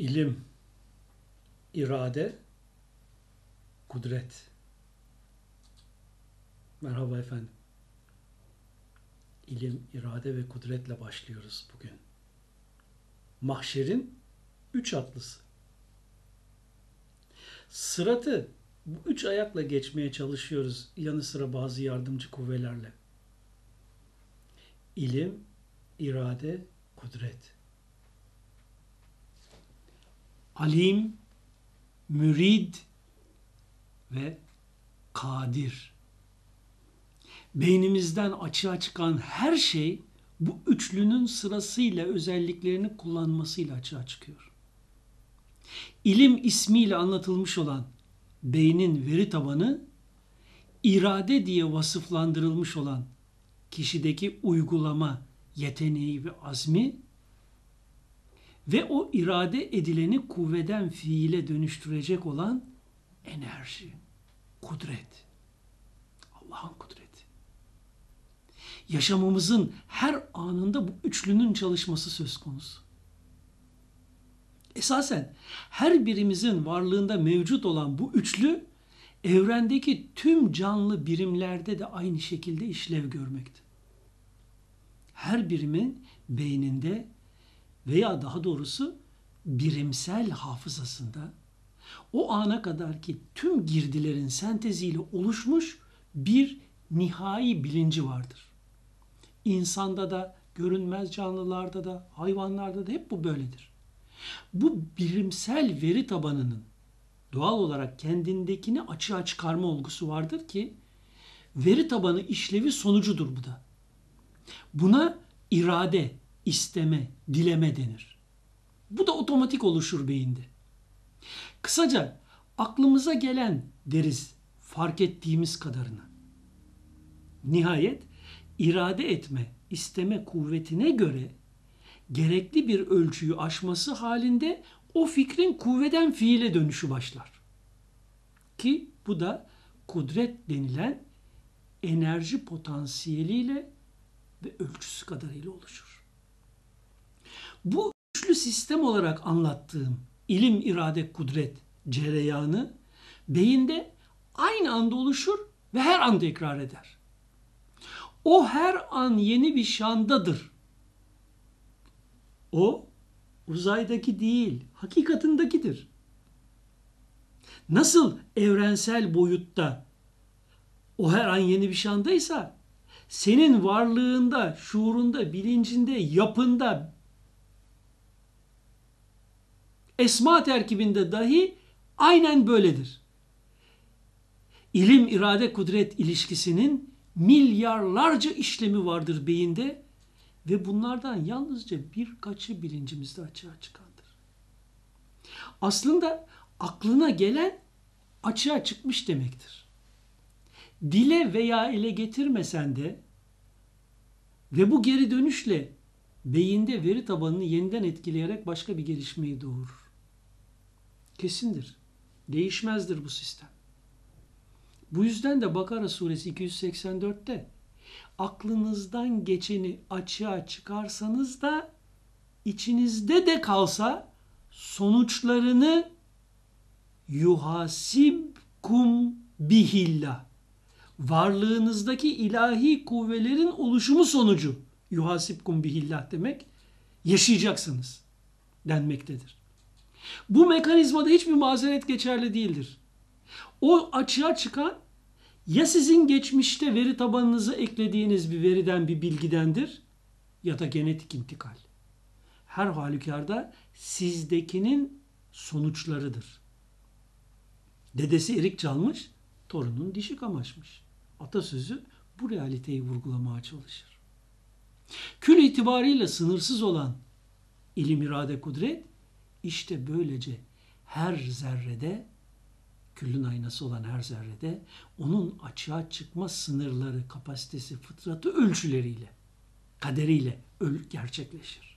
İlim, irade, kudret. Merhaba efendim. İlim, irade ve kudretle başlıyoruz bugün. Mahşerin üç atlısı. Sıratı bu üç ayakla geçmeye çalışıyoruz yanı sıra bazı yardımcı kuvvelerle. İlim, irade, kudret. Alim, mürid ve kadir. Beynimizden açığa çıkan her şey bu üçlünün sırasıyla özelliklerini kullanmasıyla açığa çıkıyor. İlim ismiyle anlatılmış olan beynin veri tabanı irade diye vasıflandırılmış olan kişideki uygulama, yeteneği ve azmi ve o irade edileni kuvveden fiile dönüştürecek olan enerji, kudret. Allah'ın kudreti. Yaşamımızın her anında bu üçlünün çalışması söz konusu. Esasen her birimizin varlığında mevcut olan bu üçlü evrendeki tüm canlı birimlerde de aynı şekilde işlev görmekte. Her birimin beyninde veya daha doğrusu birimsel hafızasında o ana kadar ki tüm girdilerin senteziyle oluşmuş bir nihai bilinci vardır. İnsanda da, görünmez canlılarda da, hayvanlarda da hep bu böyledir. Bu birimsel veri tabanının doğal olarak kendindekini açığa çıkarma olgusu vardır ki veri tabanı işlevi sonucudur bu da. Buna irade, isteme, dileme denir. Bu da otomatik oluşur beyinde. Kısaca aklımıza gelen deriz fark ettiğimiz kadarını. Nihayet irade etme, isteme kuvvetine göre gerekli bir ölçüyü aşması halinde o fikrin kuvveden fiile dönüşü başlar. Ki bu da kudret denilen enerji potansiyeliyle ve ölçüsü kadarıyla oluşur. Bu üçlü sistem olarak anlattığım ilim, irade, kudret cereyanı beyinde aynı anda oluşur ve her an tekrar eder. O her an yeni bir şandadır. O uzaydaki değil, hakikatindekidir. Nasıl evrensel boyutta o her an yeni bir şandaysa senin varlığında, şuurunda, bilincinde, yapında, esma terkibinde dahi aynen böyledir. İlim, irade, kudret ilişkisinin milyarlarca işlemi vardır beyinde ve bunlardan yalnızca birkaçı bilincimizde açığa çıkandır. Aslında aklına gelen açığa çıkmış demektir. Dile veya ele getirmesen de ve bu geri dönüşle beyinde veri tabanını yeniden etkileyerek başka bir gelişmeyi doğurur. Kesindir. Değişmezdir bu sistem. Bu yüzden de Bakara suresi 284'te aklınızdan geçeni açığa çıkarsanız da içinizde de kalsa sonuçlarını yuhasibkum bihillah varlığınızdaki ilahi kuvvelerin oluşumu sonucu yuhasibkum bihillah demek yaşayacaksınız denmektedir. Bu mekanizmada hiçbir mazeret geçerli değildir. O açığa çıkan ya sizin geçmişte veri tabanınıza eklediğiniz bir veriden bir bilgidendir ya da genetik intikal. Her halükarda sizdekinin sonuçlarıdır. Dedesi erik çalmış, torunun dişi kamaşmış. Atasözü bu realiteyi vurgulamaya çalışır. Kül itibariyle sınırsız olan ilim, irade, kudret işte böylece her zerrede küllün aynası olan her zerrede onun açığa çıkma sınırları, kapasitesi, fıtratı ölçüleriyle, kaderiyle gerçekleşir.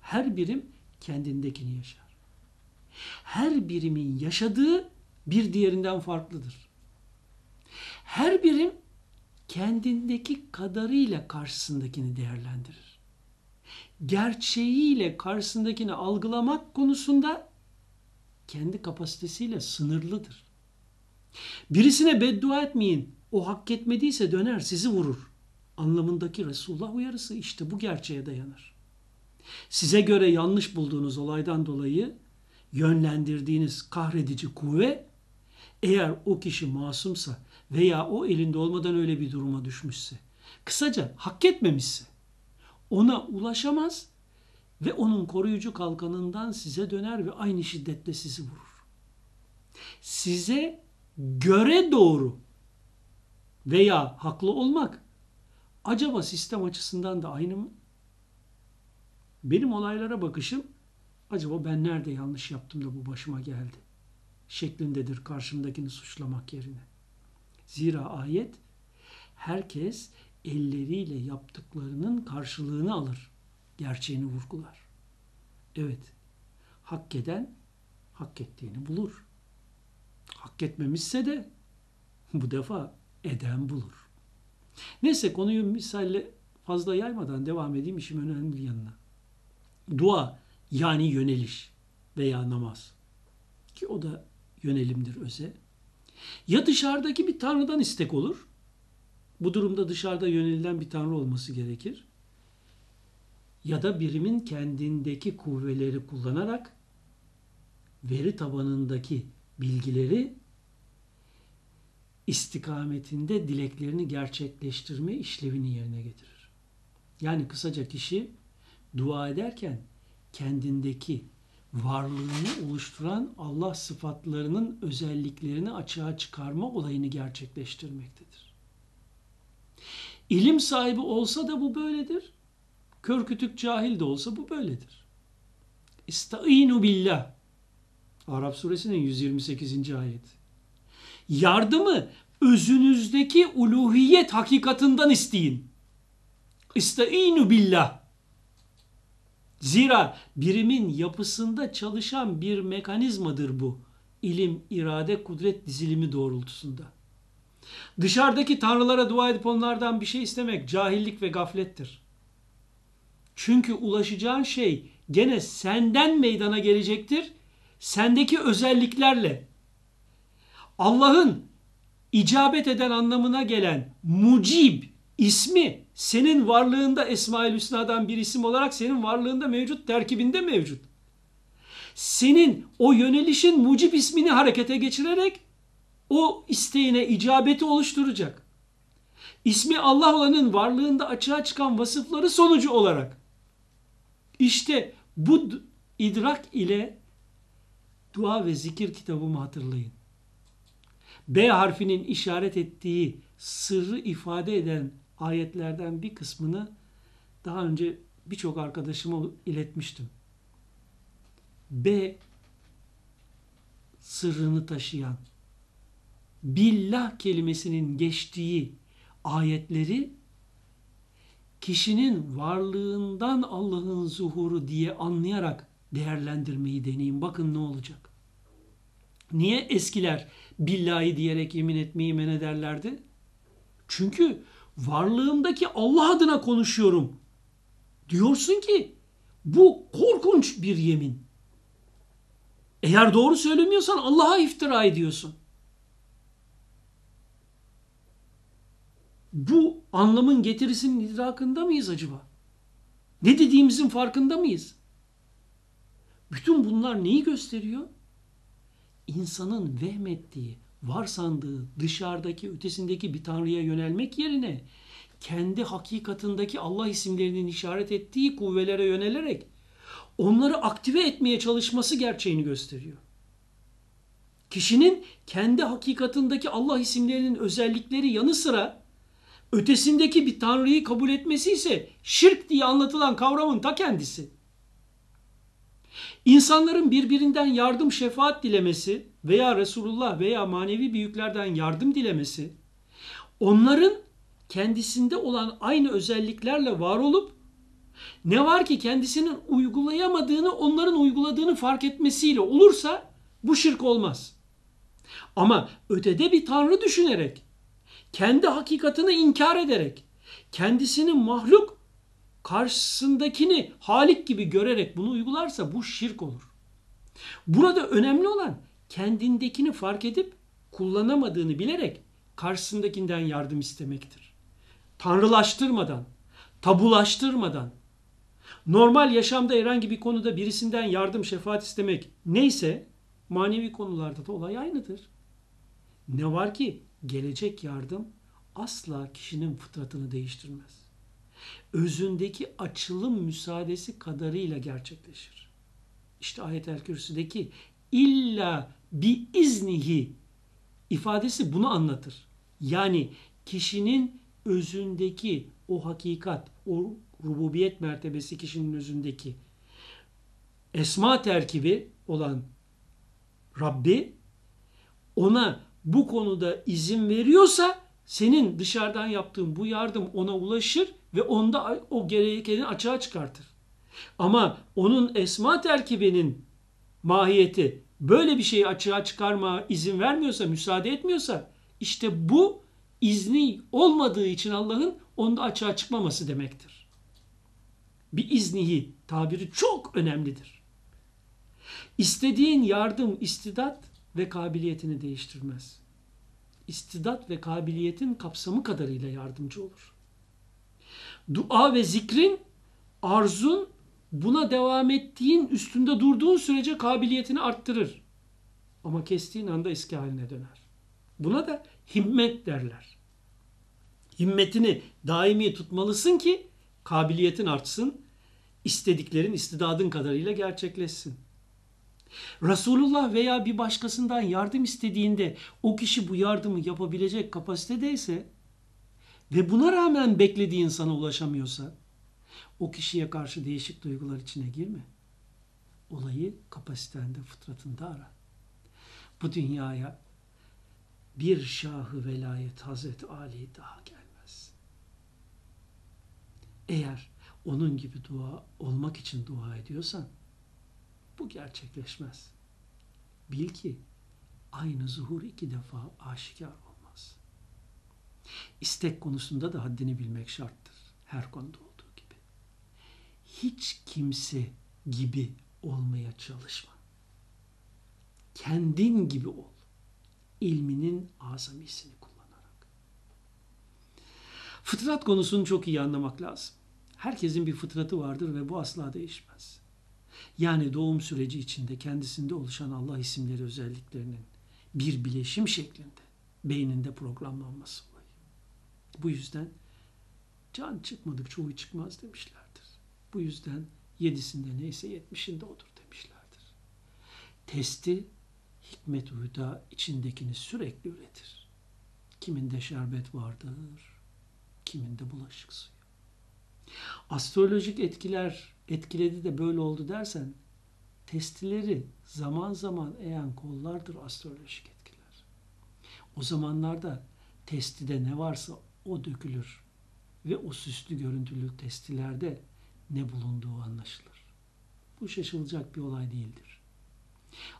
Her birim kendindekini yaşar. Her birimin yaşadığı bir diğerinden farklıdır. Her birim kendindeki kadarıyla karşısındakini değerlendirir. Gerçeğiyle karşısındakini algılamak konusunda kendi kapasitesiyle sınırlıdır. Birisine beddua etmeyin. O hak etmediyse döner sizi vurur. Anlamındaki Resulullah uyarısı işte bu gerçeğe dayanır. Size göre yanlış bulduğunuz olaydan dolayı yönlendirdiğiniz kahredici kuvve eğer o kişi masumsa veya o elinde olmadan öyle bir duruma düşmüşse, kısaca hak etmemişse ona ulaşamaz ve onun koruyucu kalkanından size döner ve aynı şiddetle sizi vurur. Size göre doğru veya haklı olmak acaba sistem açısından da aynı mı? Benim olaylara bakışım acaba ben nerede yanlış yaptım da bu başıma geldi şeklindedir karşımdakini suçlamak yerine. Zira ayet herkes elleriyle yaptıklarının karşılığını alır. Gerçeğini vurgular. Evet, hak eden hak ettiğini bulur. Hak etmemişse de bu defa eden bulur. Neyse konuyu misalle fazla yaymadan devam edeyim işim önemli yanına. Dua yani yöneliş veya namaz ki o da yönelimdir öze. Ya dışarıdaki bir tanrıdan istek olur. Bu durumda dışarıda yönelilen bir tanrı olması gerekir. Ya da birimin kendindeki kuvveleri kullanarak veri tabanındaki bilgileri istikametinde dileklerini gerçekleştirme işlevini yerine getirir. Yani kısaca kişi dua ederken kendindeki varlığını oluşturan Allah sıfatlarının özelliklerini açığa çıkarma olayını gerçekleştirmektedir. İlim sahibi olsa da bu böyledir. Kör kütük cahil de olsa bu böyledir. İstaînu billah. Arap suresinin 128. ayet. Yardımı özünüzdeki uluhiyet hakikatından isteyin. İstaînu billah. Zira birimin yapısında çalışan bir mekanizmadır bu. İlim, irade, kudret dizilimi doğrultusunda. Dışarıdaki tanrılara dua edip onlardan bir şey istemek cahillik ve gaflettir. Çünkü ulaşacağın şey gene senden meydana gelecektir. Sendeki özelliklerle. Allah'ın icabet eden anlamına gelen mucib ismi senin varlığında Esma-ül Hüsna'dan bir isim olarak senin varlığında mevcut, terkibinde mevcut. Senin o yönelişin mucib ismini harekete geçirerek o isteğine icabeti oluşturacak. İsmi Allah olanın varlığında açığa çıkan vasıfları sonucu olarak. İşte bu idrak ile dua ve zikir kitabımı hatırlayın. B harfinin işaret ettiği sırrı ifade eden ayetlerden bir kısmını daha önce birçok arkadaşıma iletmiştim. B sırrını taşıyan billah kelimesinin geçtiği ayetleri kişinin varlığından Allah'ın zuhuru diye anlayarak değerlendirmeyi deneyin. Bakın ne olacak. Niye eskiler billahi diyerek yemin etmeyi men ederlerdi? Çünkü varlığımdaki Allah adına konuşuyorum. Diyorsun ki bu korkunç bir yemin. Eğer doğru söylemiyorsan Allah'a iftira ediyorsun. Bu anlamın getirisinin idrakında mıyız acaba? Ne dediğimizin farkında mıyız? Bütün bunlar neyi gösteriyor? İnsanın vehmettiği, varsandığı dışarıdaki ötesindeki bir tanrıya yönelmek yerine kendi hakikatındaki Allah isimlerinin işaret ettiği kuvvelere yönelerek onları aktive etmeye çalışması gerçeğini gösteriyor. Kişinin kendi hakikatındaki Allah isimlerinin özellikleri yanı sıra ötesindeki bir tanrıyı kabul etmesi ise şirk diye anlatılan kavramın ta kendisi. İnsanların birbirinden yardım şefaat dilemesi veya Resulullah veya manevi büyüklerden yardım dilemesi onların kendisinde olan aynı özelliklerle var olup ne var ki kendisinin uygulayamadığını onların uyguladığını fark etmesiyle olursa bu şirk olmaz. Ama ötede bir tanrı düşünerek, kendi hakikatini inkar ederek, kendisinin mahluk karşısındakini halik gibi görerek bunu uygularsa bu şirk olur. Burada önemli olan kendindekini fark edip kullanamadığını bilerek karşısındakinden yardım istemektir. Tanrılaştırmadan, tabulaştırmadan, normal yaşamda herhangi bir konuda birisinden yardım, şefaat istemek neyse manevi konularda da olay aynıdır. Ne var ki gelecek yardım asla kişinin fıtratını değiştirmez. Özündeki açılım müsaadesi kadarıyla gerçekleşir. İşte ayet-el kürsüdeki illa bi iznihi ifadesi bunu anlatır. Yani kişinin özündeki o hakikat, o rububiyet mertebesi kişinin özündeki esma terkibi olan Rabbi ona bu konuda izin veriyorsa senin dışarıdan yaptığın bu yardım ona ulaşır ve onda o gerekeni açığa çıkartır. Ama onun esma terkibinin mahiyeti böyle bir şeyi açığa çıkarma izin vermiyorsa, müsaade etmiyorsa işte bu izni olmadığı için Allah'ın onda açığa çıkmaması demektir. Bir iznihi tabiri çok önemlidir. İstediğin yardım, istidat ve kabiliyetini değiştirmez. İstidat ve kabiliyetin kapsamı kadarıyla yardımcı olur. Dua ve zikrin, arzun buna devam ettiğin, üstünde durduğun sürece kabiliyetini arttırır. Ama kestiğin anda eski haline döner. Buna da himmet derler. Himmetini daimi tutmalısın ki kabiliyetin artsın, istediklerin istidadın kadarıyla gerçekleşsin. Resulullah veya bir başkasından yardım istediğinde o kişi bu yardımı yapabilecek kapasitedeyse ve buna rağmen beklediği insana ulaşamıyorsa o kişiye karşı değişik duygular içine girme. Olayı kapasitende, fıtratında ara. Bu dünyaya bir şahı velayet Hazreti Ali daha gelmez. Eğer onun gibi dua olmak için dua ediyorsan bu gerçekleşmez. Bil ki aynı zuhur iki defa aşikar olmaz. İstek konusunda da haddini bilmek şarttır. Her konuda olduğu gibi. Hiç kimse gibi olmaya çalışma. Kendin gibi ol. İlminin azamisini kullanarak. Fıtrat konusunu çok iyi anlamak lazım. Herkesin bir fıtratı vardır ve bu asla değişmez. Yani doğum süreci içinde kendisinde oluşan Allah isimleri özelliklerinin bir bileşim şeklinde beyninde programlanması olayı. Bu yüzden can çıkmadıkça uyu çıkmaz demişlerdir. Bu yüzden yedisinde neyse yetmişinde odur demişlerdir. Testi hikmet uyuda içindekini sürekli üretir. Kiminde şerbet vardır, kiminde bulaşık suyu. Astrolojik etkiler etkiledi de böyle oldu dersen testileri zaman zaman eğen kollardır astrolojik etkiler. O zamanlarda testide ne varsa o dökülür ve o süslü görüntülü testilerde ne bulunduğu anlaşılır. Bu şaşılacak bir olay değildir.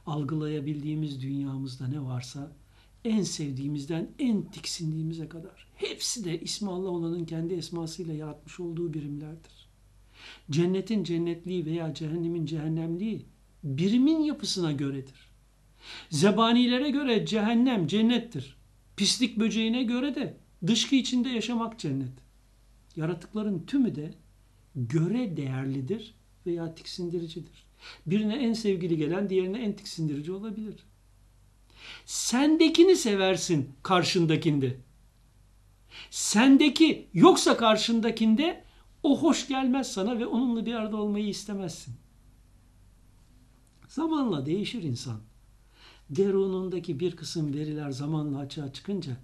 Algılayabildiğimiz dünyamızda ne varsa en sevdiğimizden en tiksindiğimize kadar hepsi de ismi Allah olanın kendi esmasıyla yaratmış olduğu birimlerdir. Cennetin cennetliği veya cehennemin cehennemliği birimin yapısına göredir. Zebanilere göre cehennem cennettir. Pislik böceğine göre de dışkı içinde yaşamak cennet. Yaratıkların tümü de göre değerlidir veya tiksindiricidir. Birine en sevgili gelen diğerine en tiksindirici olabilir. Sendekini seversin karşındakinde. Sendeki yoksa karşındakinde o hoş gelmez sana ve onunla bir arada olmayı istemezsin. Zamanla değişir insan. Derunundaki bir kısım veriler zamanla açığa çıkınca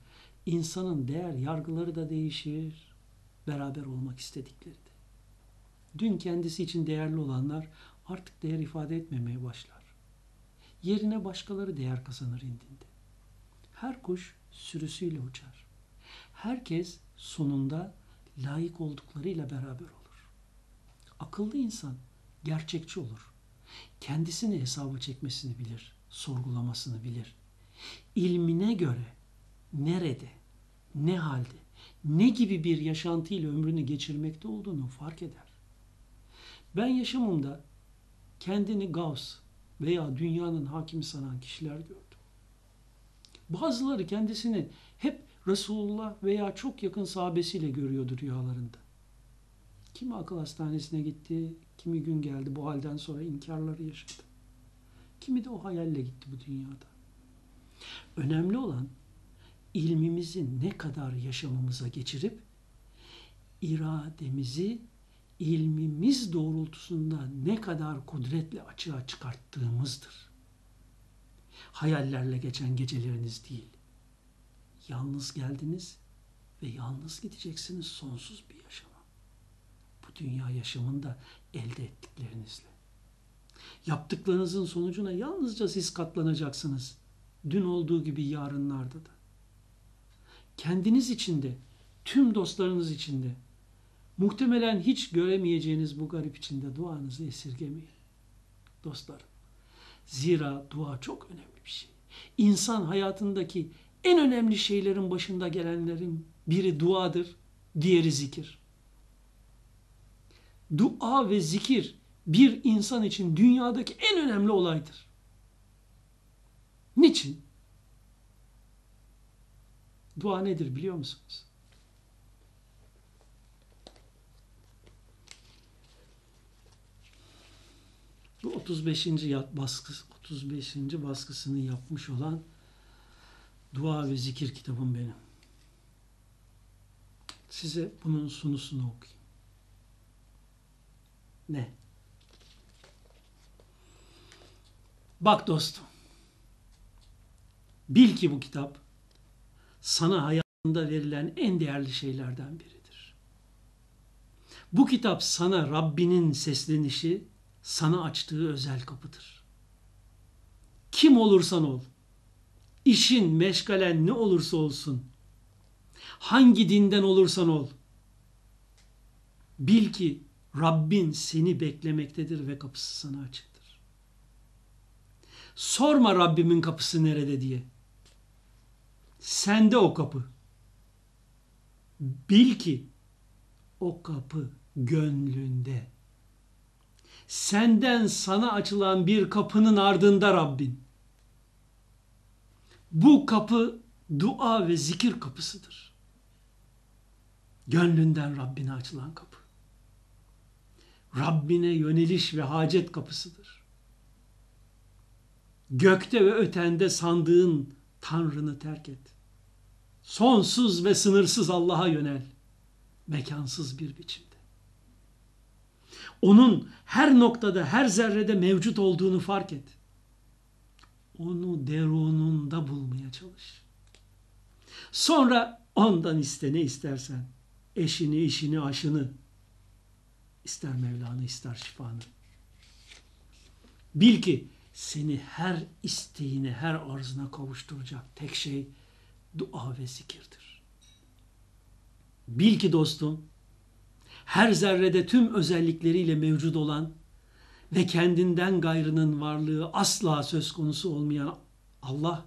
insanın değer yargıları da değişir. Beraber olmak istedikleri de. Dün kendisi için değerli olanlar artık değer ifade etmemeye başlar. Yerine başkaları değer kazanır indinde. Her kuş sürüsüyle uçar. Herkes sonunda layık olduklarıyla beraber olur. Akıllı insan gerçekçi olur. Kendisini hesaba çekmesini bilir, sorgulamasını bilir. İlmine göre nerede, ne halde, ne gibi bir yaşantıyla ömrünü geçirmekte olduğunu fark eder. Ben yaşamımda kendini Gavs veya dünyanın hakimi sanan kişiler gördüm. Bazıları kendisini hep Resulullah veya çok yakın sahabesiyle görüyordu rüyalarında. Kimi akıl hastanesine gitti, kimi gün geldi bu halden sonra inkarları yaşadı. Kimi de o hayalle gitti bu dünyada. Önemli olan ilmimizi ne kadar yaşamımıza geçirip irademizi ilmimiz doğrultusunda ne kadar kudretle açığa çıkarttığımızdır. Hayallerle geçen geceleriniz değil. Yalnız geldiniz ve yalnız gideceksiniz sonsuz bir yaşama. Bu dünya yaşamında elde ettiklerinizle. Yaptıklarınızın sonucuna yalnızca siz katlanacaksınız. Dün olduğu gibi yarınlarda da. Kendiniz içinde, tüm dostlarınız içinde, muhtemelen hiç göremeyeceğiniz bu garip içinde duanızı esirgemeyin. Dostlarım, zira dua çok önemli bir şey. İnsan hayatındaki en önemli şeylerin başında gelenlerin biri duadır, diğeri zikir. Dua ve zikir bir insan için dünyadaki en önemli olaydır. Niçin? Dua nedir biliyor musunuz? Bu 35. baskısı 35. baskısını yapmış olan Dua ve Zikir kitabım benim. Size bunun sunusunu okuyayım. Ne? Bak dostum. Bil ki bu kitap sana hayatında verilen en değerli şeylerden biridir. Bu kitap sana Rabbinin seslenişi, sana açtığı özel kapıdır. Kim olursan ol, işin, meşgalen ne olursa olsun, hangi dinden olursan ol, bil ki Rabbin seni beklemektedir ve kapısı sana açıktır. Sorma Rabbimin kapısı nerede diye. Sende o kapı. Bil ki o kapı gönlünde. Senden sana açılan bir kapının ardında Rabbin. Bu kapı dua ve zikir kapısıdır. Gönlünden Rabbine açılan kapı. Rabbine yöneliş ve hacet kapısıdır. Gökte ve ötende sandığın Tanrını terk et. Sonsuz ve sınırsız Allah'a yönel. Mekansız bir biçimde. Onun her noktada, her zerrede mevcut olduğunu fark et. Onu derununda bulmaya çalış. Sonra ondan iste ne istersen. Eşini, işini, aşını. ister Mevla'nı, ister şifanı. Bil ki seni her isteğine, her arzına kavuşturacak tek şey dua ve zikirdir. Bil ki dostum, her zerrede tüm özellikleriyle mevcut olan ve kendinden gayrının varlığı asla söz konusu olmayan Allah,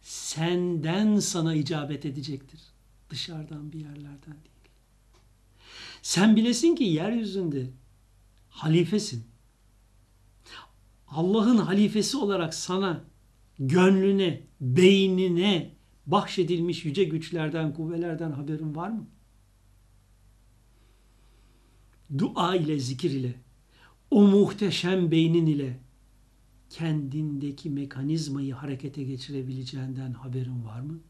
senden sana icabet edecektir. Dışarıdan bir yerlerden değil. Sen bilesin ki yeryüzünde halifesin. Allah'ın halifesi olarak sana, gönlüne, beynine bahşedilmiş yüce güçlerden, kuvvelerden haberin var mı? Dua ile, zikir ile, o muhteşem beynin ile kendindeki mekanizmayı harekete geçirebileceğinden haberin var mı?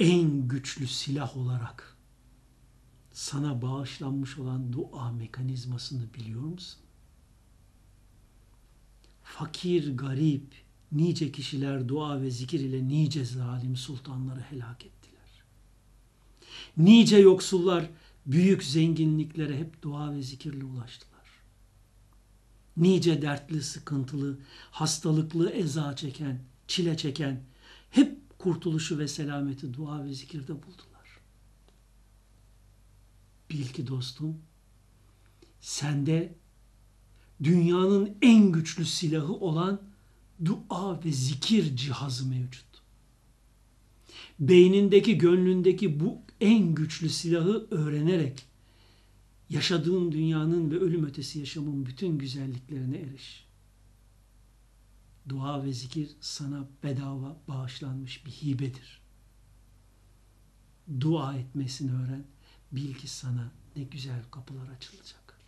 En güçlü silah olarak sana bağışlanmış olan dua mekanizmasını biliyor musun? Fakir, garip, nice kişiler dua ve zikir ile nice zalim sultanları helak ettiler. Nice yoksullar büyük zenginliklere hep dua ve zikirle ulaştılar. Nice dertli, sıkıntılı, hastalıklı, eza çeken, çile çeken hep kurtuluşu ve selameti dua ve zikirde buldular. Bil ki dostum, sende dünyanın en güçlü silahı olan dua ve zikir cihazı mevcut. Beynindeki, gönlündeki bu en güçlü silahı öğrenerek yaşadığın dünyanın ve ölüm ötesi yaşamın bütün güzelliklerine eriş. Dua ve zikir sana bedava bağışlanmış bir hibedir. Dua etmesini öğren. Bil ki sana ne güzel kapılar açılacak.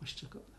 Hoşçakalın.